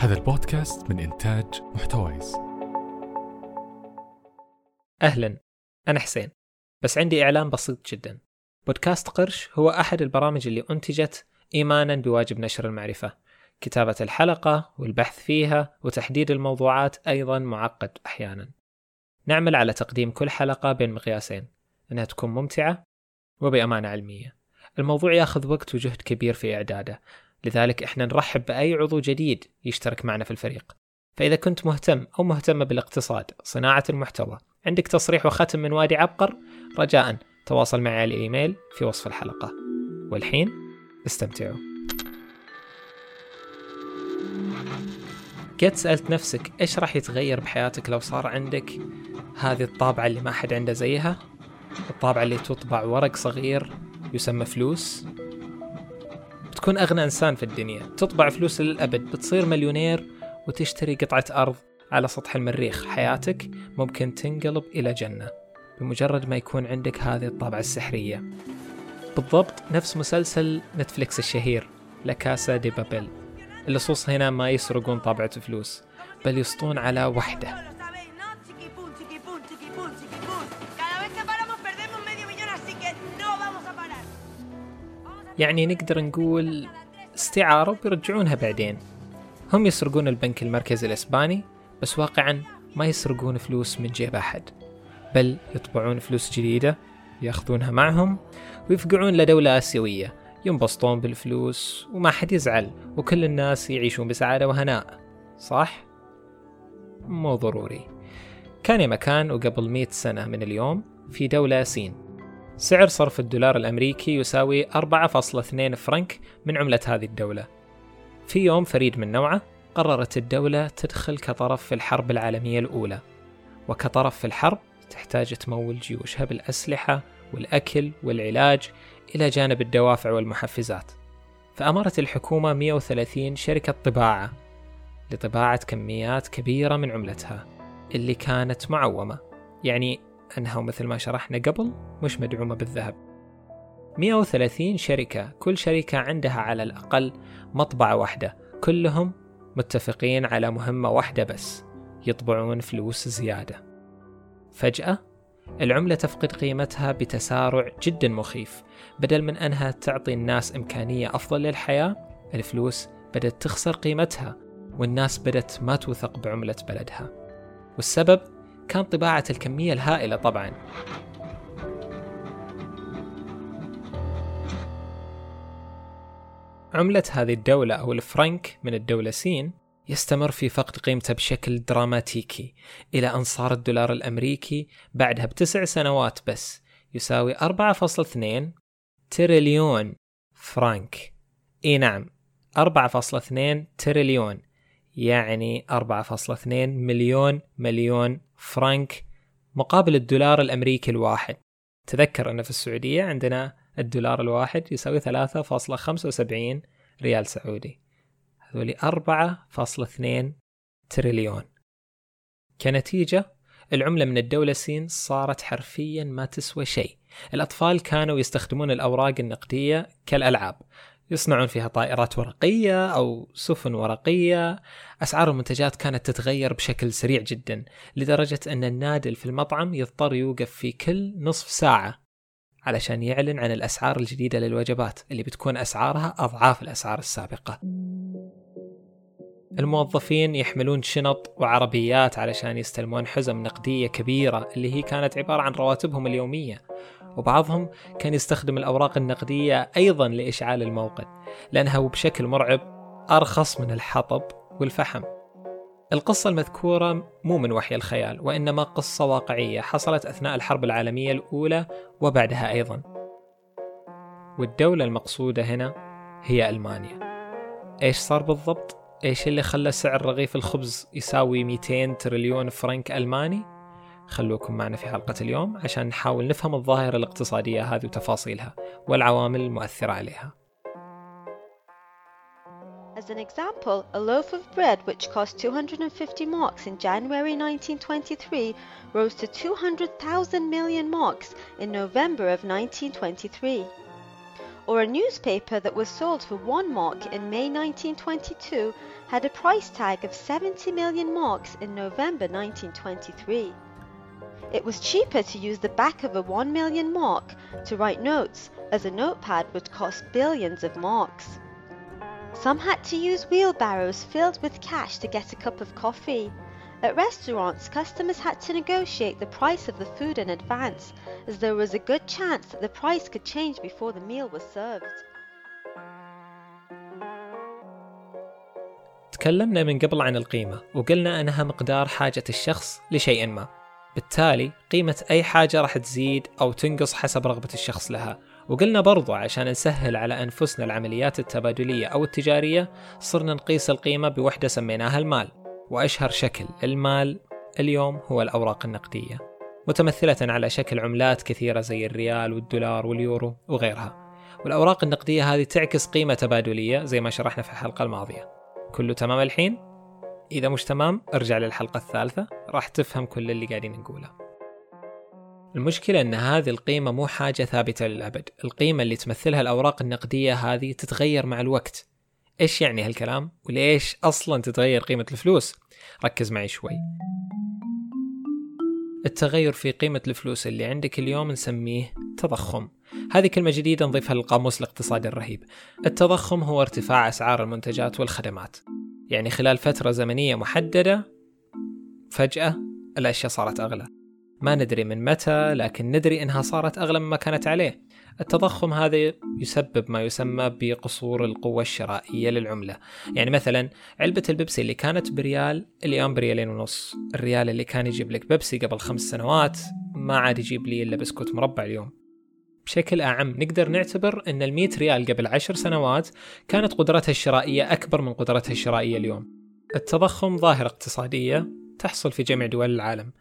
هذا البودكاست من إنتاج محتويس. أهلا أنا حسين بس عندي إعلان بسيط جدا. بودكاست قرش هو أحد البرامج اللي أنتجت إيمانا بواجب نشر المعرفة. كتابة الحلقة والبحث فيها وتحديد الموضوعات أيضا معقد أحيانا. نعمل على تقديم كل حلقة بين مقياسين أنها تكون ممتعة وبأمانة علمية. الموضوع ياخذ وقت وجهد كبير في إعداده. لذلك إحنا نرحب بأي عضو جديد يشترك معنا في الفريق. فإذا كنت مهتم أو مهتمة بالاقتصاد صناعة المحتوى عندك تصريح وختم من وادي عبقر رجاء تواصل معي على الإيميل في وصف الحلقة. والحين استمتعوا. قد سألت نفسك إيش راح يتغير بحياتك لو صار عندك هذه الطابعة اللي ما حد عنده زيها؟ الطابعة اللي تطبع ورق صغير يسمى فلوس؟ بتكون أغنى إنسان في الدنيا. تطبع فلوس للأبد بتصير مليونير وتشتري قطعة أرض على سطح المريخ. حياتك ممكن تنقلب إلى جنة بمجرد ما يكون عندك هذه الطابعة السحرية. بالضبط نفس مسلسل نتفليكس الشهير لكاسا دي بابيل. اللصوص هنا ما يسرقون طابعة فلوس بل يسطون على وحدة. يعني نقدر نقول استعارة وبيرجعونها بعدين. هم يسرقون البنك المركزي الإسباني بس واقعا ما يسرقون فلوس من جيب أحد بل يطبعون فلوس جديدة يأخذونها معهم ويفقعون لدولة آسيوية ينبسطون بالفلوس وما حد يزعل وكل الناس يعيشون بسعادة وهناء. صح؟ مو ضروري. كان مكان وقبل مئة سنة من اليوم في دولة سين. سعر صرف الدولار الأمريكي يساوي 4.2 فرنك من عملة هذه الدولة. في يوم فريد من نوعه قررت الدولة تدخل كطرف في الحرب العالمية الأولى. وكطرف في الحرب تحتاج تمول جيوشها بالأسلحة والأكل والعلاج إلى جانب الدوافع والمحفزات. فأمرت الحكومة 130 شركة طباعة لطباعة كميات كبيرة من عملتها اللي كانت معومة. يعني أنها ومثل ما شرحنا قبل مش مدعومة بالذهب. 130 شركة كل شركة عندها على الأقل مطبعة واحدة كلهم متفقين على مهمة واحدة بس يطبعون فلوس زيادة. فجأة العملة تفقد قيمتها بتسارع جدا مخيف. بدل من أنها تعطي الناس إمكانية أفضل للحياة الفلوس بدأت تخسر قيمتها والناس بدأت ما توثق بعملة بلدها. والسبب؟ كان طباعة الكمية الهائلة طبعا. عملة هذه الدولة أو الفرنك من الدولة سين يستمر في فقد قيمته بشكل دراماتيكي إلى أن صار الدولار الأمريكي بعدها بتسع سنوات بس يساوي 4.2 تريليون فرنك. إي نعم 4.2 تريليون يعني 4.2 مليون مليون فرنك مقابل الدولار الأمريكي الواحد. تذكر أن في السعودية عندنا الدولار الواحد يساوي 3.75 ريال سعودي. هذولي 4.2 تريليون. كنتيجة العملة من الدولة سين صارت حرفيا ما تسوى شيء. الأطفال كانوا يستخدمون الأوراق النقدية كالألعاب. يصنعون فيها طائرات ورقية أو سفن ورقية. أسعار المنتجات كانت تتغير بشكل سريع جدا لدرجة أن النادل في المطعم يضطر يوقف في كل نصف ساعة علشان يعلن عن الأسعار الجديدة للوجبات اللي بتكون أسعارها أضعاف الأسعار السابقة. الموظفين يحملون شنط وعربيات علشان يستلمون حزم نقدية كبيرة اللي هي كانت عبارة عن رواتبهم اليومية. وبعضهم كان يستخدم الأوراق النقدية أيضا لإشعال الموقد لأنها بشكل مرعب أرخص من الحطب والفحم القصة المذكورة مو من وحي الخيال وإنما قصة واقعية حصلت أثناء الحرب العالمية الأولى وبعدها أيضا والدولة المقصودة هنا هي ألمانيا إيش صار بالضبط؟ إيش اللي خلى سعر رغيف الخبز يساوي 200 تريليون فرنك ألماني؟ خلوكم معنا في حلقة اليوم عشان نحاول نفهم الظاهرة الاقتصادية هذه وتفاصيلها والعوامل المؤثرة عليها As an example, a loaf of bread which cost 250 marks in January 1923 rose to 200,000 million marks in November of 1923. or a newspaper that was sold for one mark in May 1922 had a price tag of 70 million marks in November 1923. It was cheaper to use the back of a 1 million mark to write notes, as a notepad would cost billions of marks. Some had to use wheelbarrows filled with cash to get a cup of coffee. At restaurants, customers had to negotiate the price of the food in advance, as there was a good chance that the price could change before the meal was served. تكلمنا من قبل عن القيمة وقلنا أنها مقدار حاجة الشخص لشيء ما بالتالي قيمة أي حاجة راح تزيد أو تنقص حسب رغبة الشخص لها. وقلنا برضو عشان نسهل على أنفسنا العمليات التبادلية أو التجارية صرنا نقيس القيمة بوحدة سميناها المال. وأشهر شكل للمال اليوم هو الأوراق النقدية متمثلة على شكل عملات كثيرة زي الريال والدولار واليورو وغيرها. والأوراق النقدية هذه تعكس قيمة تبادلية زي ما شرحنا في الحلقة الماضية. كله تمام الحين؟ إذا مش تمام ارجع للحلقة الثالثة راح تفهم كل اللي قاعدين نقوله. المشكلة أن هذه القيمة مو حاجة ثابتة للأبد. القيمة اللي تمثلها الأوراق النقدية هذه تتغير مع الوقت. إيش يعني هالكلام؟ وليش أصلا تتغير قيمة الفلوس؟ ركز معي شوي. التغير في قيمة الفلوس اللي عندك اليوم نسميه تضخم. هذه كلمة جديدة نضيفها للقاموس الاقتصادي الرهيب. التضخم هو ارتفاع أسعار المنتجات والخدمات. يعني خلال فترة زمنية محددة فجأة الأشياء صارت أغلى. ما ندري من متى لكن ندري إنها صارت أغلى مما كانت عليه. التضخم هذا يسبب ما يسمى بقصور القوة الشرائية للعملة. يعني مثلا علبة البيبسي اللي كانت بريال اليوم بريالين ونص. الريال اللي كان يجيب لك بيبسي قبل خمس سنوات ما عاد يجيب لي إلا بسكوت مربع اليوم. بشكل أعم. نقدر نعتبر أن المية ريال قبل عشر سنوات كانت قدرتها الشرائية أكبر من قدرتها الشرائية اليوم. التضخم ظاهرة اقتصادية تحصل في جميع دول العالم.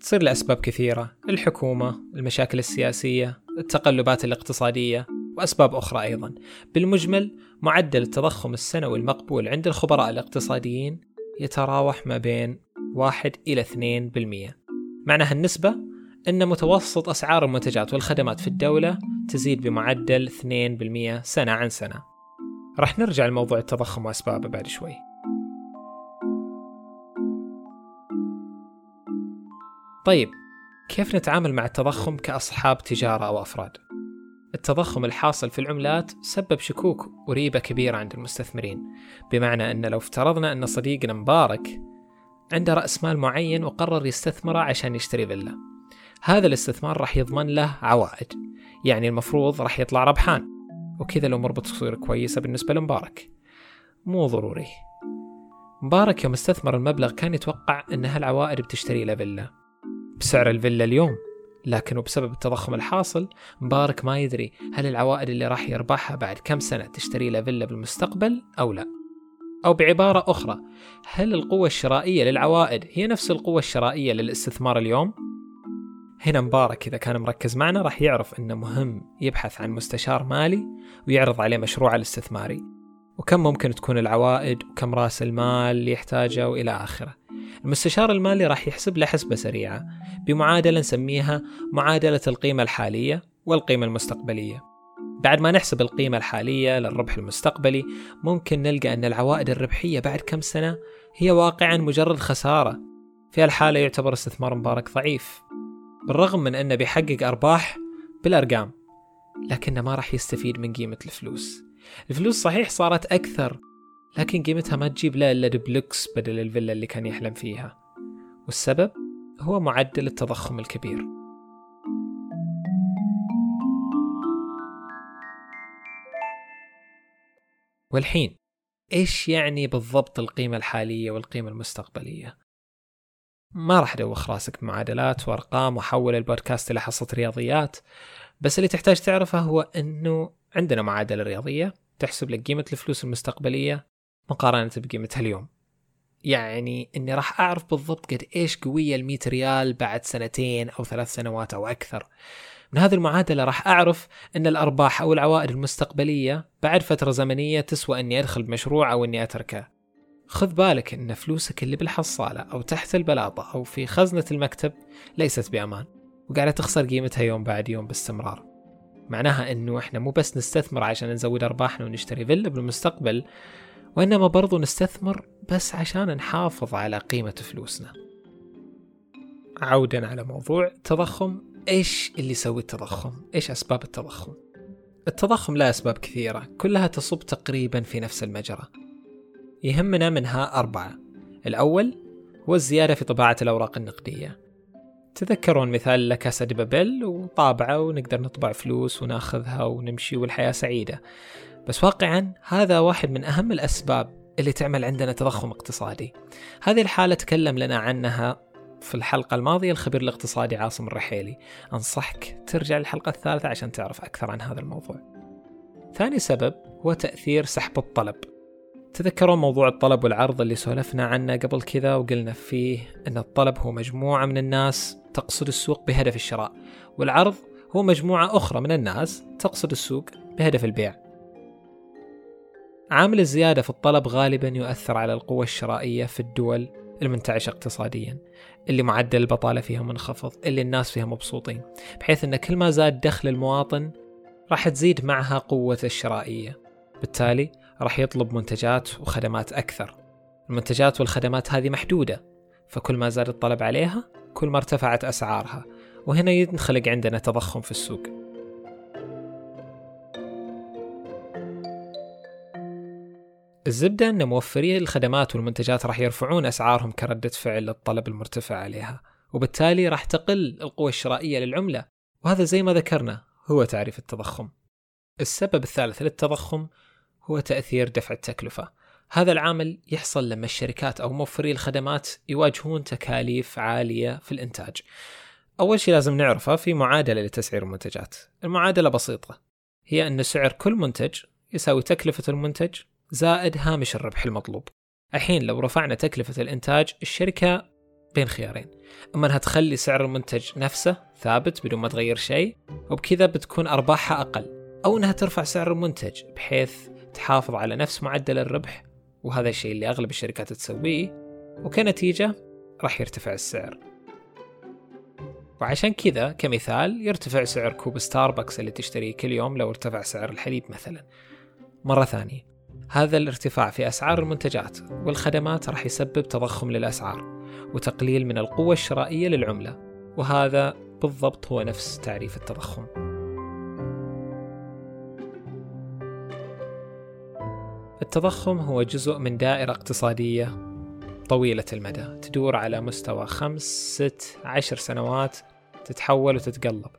تصير لأسباب كثيرة. الحكومة المشاكل السياسية التقلبات الاقتصادية وأسباب أخرى أيضا. بالمجمل معدل التضخم السنوي المقبول عند الخبراء الاقتصاديين يتراوح ما بين 1 إلى 2% معنى هالنسبة أن متوسط أسعار المنتجات والخدمات في الدولة تزيد بمعدل 2% سنة عن سنة. راح نرجع لموضوع التضخم وأسبابه بعد شوي. طيب كيف نتعامل مع التضخم كأصحاب تجارة أو أفراد؟ التضخم الحاصل في العملات سبب شكوك وريبة كبيرة عند المستثمرين بمعنى أن لو افترضنا أن صديقنا مبارك عنده رأس مال معين وقرر يستثمره عشان يشتري فيلا. هذا الاستثمار راح يضمن له عوائد. يعني المفروض راح يطلع ربحان. وكذا الأمور بتصير كويسة بالنسبة لمبارك. مو ضروري. مبارك يوم استثمر المبلغ كان يتوقع أن هالعوائد بتشتري له فيلا. بسعر الفيلا اليوم. لكن وبسبب التضخم الحاصل مبارك ما يدري هل العوائد اللي راح يربحها بعد كم سنة تشتري له فيلا بالمستقبل أو لا. أو بعبارة أخرى هل القوة الشرائية للعوائد هي نفس القوة الشرائية للاستثمار اليوم؟ هنا مبارك إذا كان مركز معنا راح يعرف أنه مهم يبحث عن مستشار مالي ويعرض عليه مشروعه الاستثماري. وكم ممكن تكون العوائد وكم رأس المال اللي يحتاجه وإلى آخره. المستشار المالي راح يحسب له حسبة سريعة بمعادلة نسميها معادلة القيمة الحالية والقيمة المستقبلية. بعد ما نحسب القيمة الحالية للربح المستقبلي ممكن نلقى أن العوائد الربحية بعد كم سنة هي واقعا مجرد خسارة. في الحالة يعتبر استثمار مبارك ضعيف. بالرغم من أنه بيحقق أرباح بالأرقام لكنه ما راح يستفيد من قيمة الفلوس. الفلوس صحيح صارت أكثر لكن قيمتها ما تجيب له إلا دبلوكس بدل الفيلا اللي كان يحلم فيها. والسبب؟ هو معدل التضخم الكبير. والحين إيش يعني بالضبط القيمة الحالية والقيمة المستقبلية؟ ما راح أدوخ راسك بمعادلات وأرقام وأحول البودكاست إلى حصة رياضيات بس اللي تحتاج تعرفه هو إنه عندنا معادلة رياضية تحسب لك قيمة الفلوس المستقبلية مقارنة بقيمتها اليوم. يعني إني راح أعرف بالضبط قد إيش قوية ال ريال بعد سنتين أو ثلاث سنوات أو أكثر. من هذه المعادلة راح أعرف أن الأرباح أو العوائد المستقبلية بعد فترة زمنية تسوى أني أدخل بمشروع أو أني أتركه. خذ بالك أن فلوسك اللي بالحصالة أو تحت البلاطة أو في خزنة المكتب ليست بأمان وقاعدة تخسر قيمتها يوم بعد يوم باستمرار معناها إنه إحنا مو بس نستثمر عشان نزود أرباحنا ونشتري فيلا بالمستقبل وإنما برضو نستثمر بس عشان نحافظ على قيمة فلوسنا عودا على موضوع التضخم إيش اللي يسوي التضخم؟ إيش أسباب التضخم؟ التضخم له أسباب كثيرة كلها تصب تقريبا في نفس المجرى يهمنا منها أربعة. الأول هو الزيادة في طباعة الأوراق النقدية. تذكرون مثال لكاسا دي بابل وطابعة ونقدر نطبع فلوس وناخذها ونمشي والحياة سعيدة. بس واقعا هذا واحد من أهم الأسباب اللي تعمل عندنا تضخم اقتصادي. هذه الحالة تكلم لنا عنها في الحلقة الماضية الخبير الاقتصادي عاصم الرحيلي. أنصحك ترجع للحلقة الثالثة عشان تعرف أكثر عن هذا الموضوع. ثاني سبب هو تأثير سحب الطلب. تذكرون موضوع الطلب والعرض اللي سولفنا عنه قبل كذا وقلنا فيه أن الطلب هو مجموعة من الناس تقصد السوق بهدف الشراء والعرض هو مجموعة أخرى من الناس تقصد السوق بهدف البيع. عامل الزيادة في الطلب غالبا يؤثر على القوة الشرائية في الدول المنتعشة اقتصاديا اللي معدل البطالة فيها منخفض اللي الناس فيها مبسوطين بحيث أن كل ما زاد دخل المواطن راح تزيد معها قوة الشرائية. بالتالي راح يطلب منتجات وخدمات أكثر. المنتجات والخدمات هذه محدودة فكل ما زاد الطلب عليها كل ما ارتفعت أسعارها وهنا ينخلق عندنا تضخم في السوق. الزبدة أن موفري الخدمات والمنتجات راح يرفعون أسعارهم كردة فعل للطلب المرتفع عليها وبالتالي راح تقل القوة الشرائية للعملة وهذا زي ما ذكرنا هو تعريف التضخم. السبب الثالث للتضخم هو تأثير دفع التكلفة. هذا العامل يحصل لما الشركات أو موفري الخدمات يواجهون تكاليف عالية في الإنتاج. أول شيء لازم نعرفه في معادلة لتسعير المنتجات. المعادلة بسيطة. هي أن سعر كل منتج يساوي تكلفة المنتج زائد هامش الربح المطلوب. الحين لو رفعنا تكلفة الإنتاج الشركة بين خيارين. أما أنها تخلي سعر المنتج نفسه ثابت بدون ما تغير شيء وبكذا بتكون أرباحها أقل. أو أنها ترفع سعر المنتج بحيث تحافظ على نفس معدل الربح وهذا الشيء اللي أغلب الشركات تسويه وكنتيجة راح يرتفع السعر. وعشان كذا كمثال يرتفع سعر كوب ستاربكس اللي تشتريه كل يوم لو ارتفع سعر الحليب مثلا. مرة ثانية هذا الارتفاع في أسعار المنتجات والخدمات راح يسبب تضخم للأسعار وتقليل من القوة الشرائية للعملة وهذا بالضبط هو نفس تعريف التضخم. التضخم هو جزء من دائرة اقتصادية طويلة المدى تدور على مستوى خمس ست عشر سنوات تتحول وتتقلب.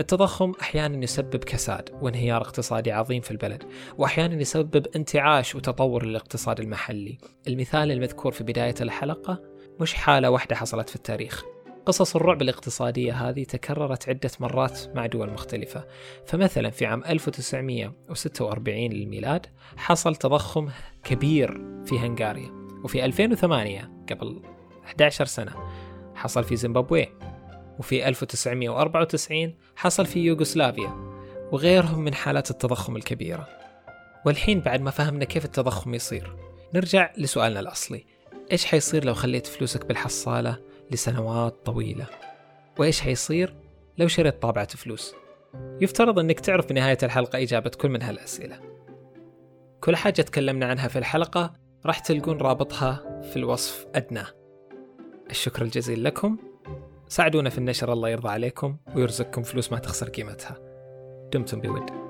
التضخم أحيانا يسبب كساد وانهيار اقتصادي عظيم في البلد وأحيانا يسبب انتعاش وتطور للاقتصاد المحلي. المثال المذكور في بداية الحلقة مش حالة واحدة حصلت في التاريخ. قصص الرعب الاقتصادية هذه تكررت عدة مرات مع دول مختلفة. فمثلا في عام 1946 للميلاد حصل تضخم كبير في هنغاريا. وفي 2008 قبل 11 سنة حصل في زيمبابوي. وفي 1994 حصل في يوغوسلافيا. وغيرهم من حالات التضخم الكبيرة. والحين بعد ما فهمنا كيف التضخم يصير نرجع لسؤالنا الأصلي. إيش حيصير لو خليت فلوسك بالحصالة؟ لسنوات طويلة. وإيش حيصير لو شريت طابعة فلوس؟ يفترض أنك تعرف بنهاية الحلقة إجابة كل من هالأسئلة. كل حاجة تكلمنا عنها في الحلقة راح تلقون رابطها في الوصف أدناه الشكر الجزيل لكم. ساعدونا في النشر الله يرضى عليكم ويرزقكم فلوس ما تخسر قيمتها. دمتم بود.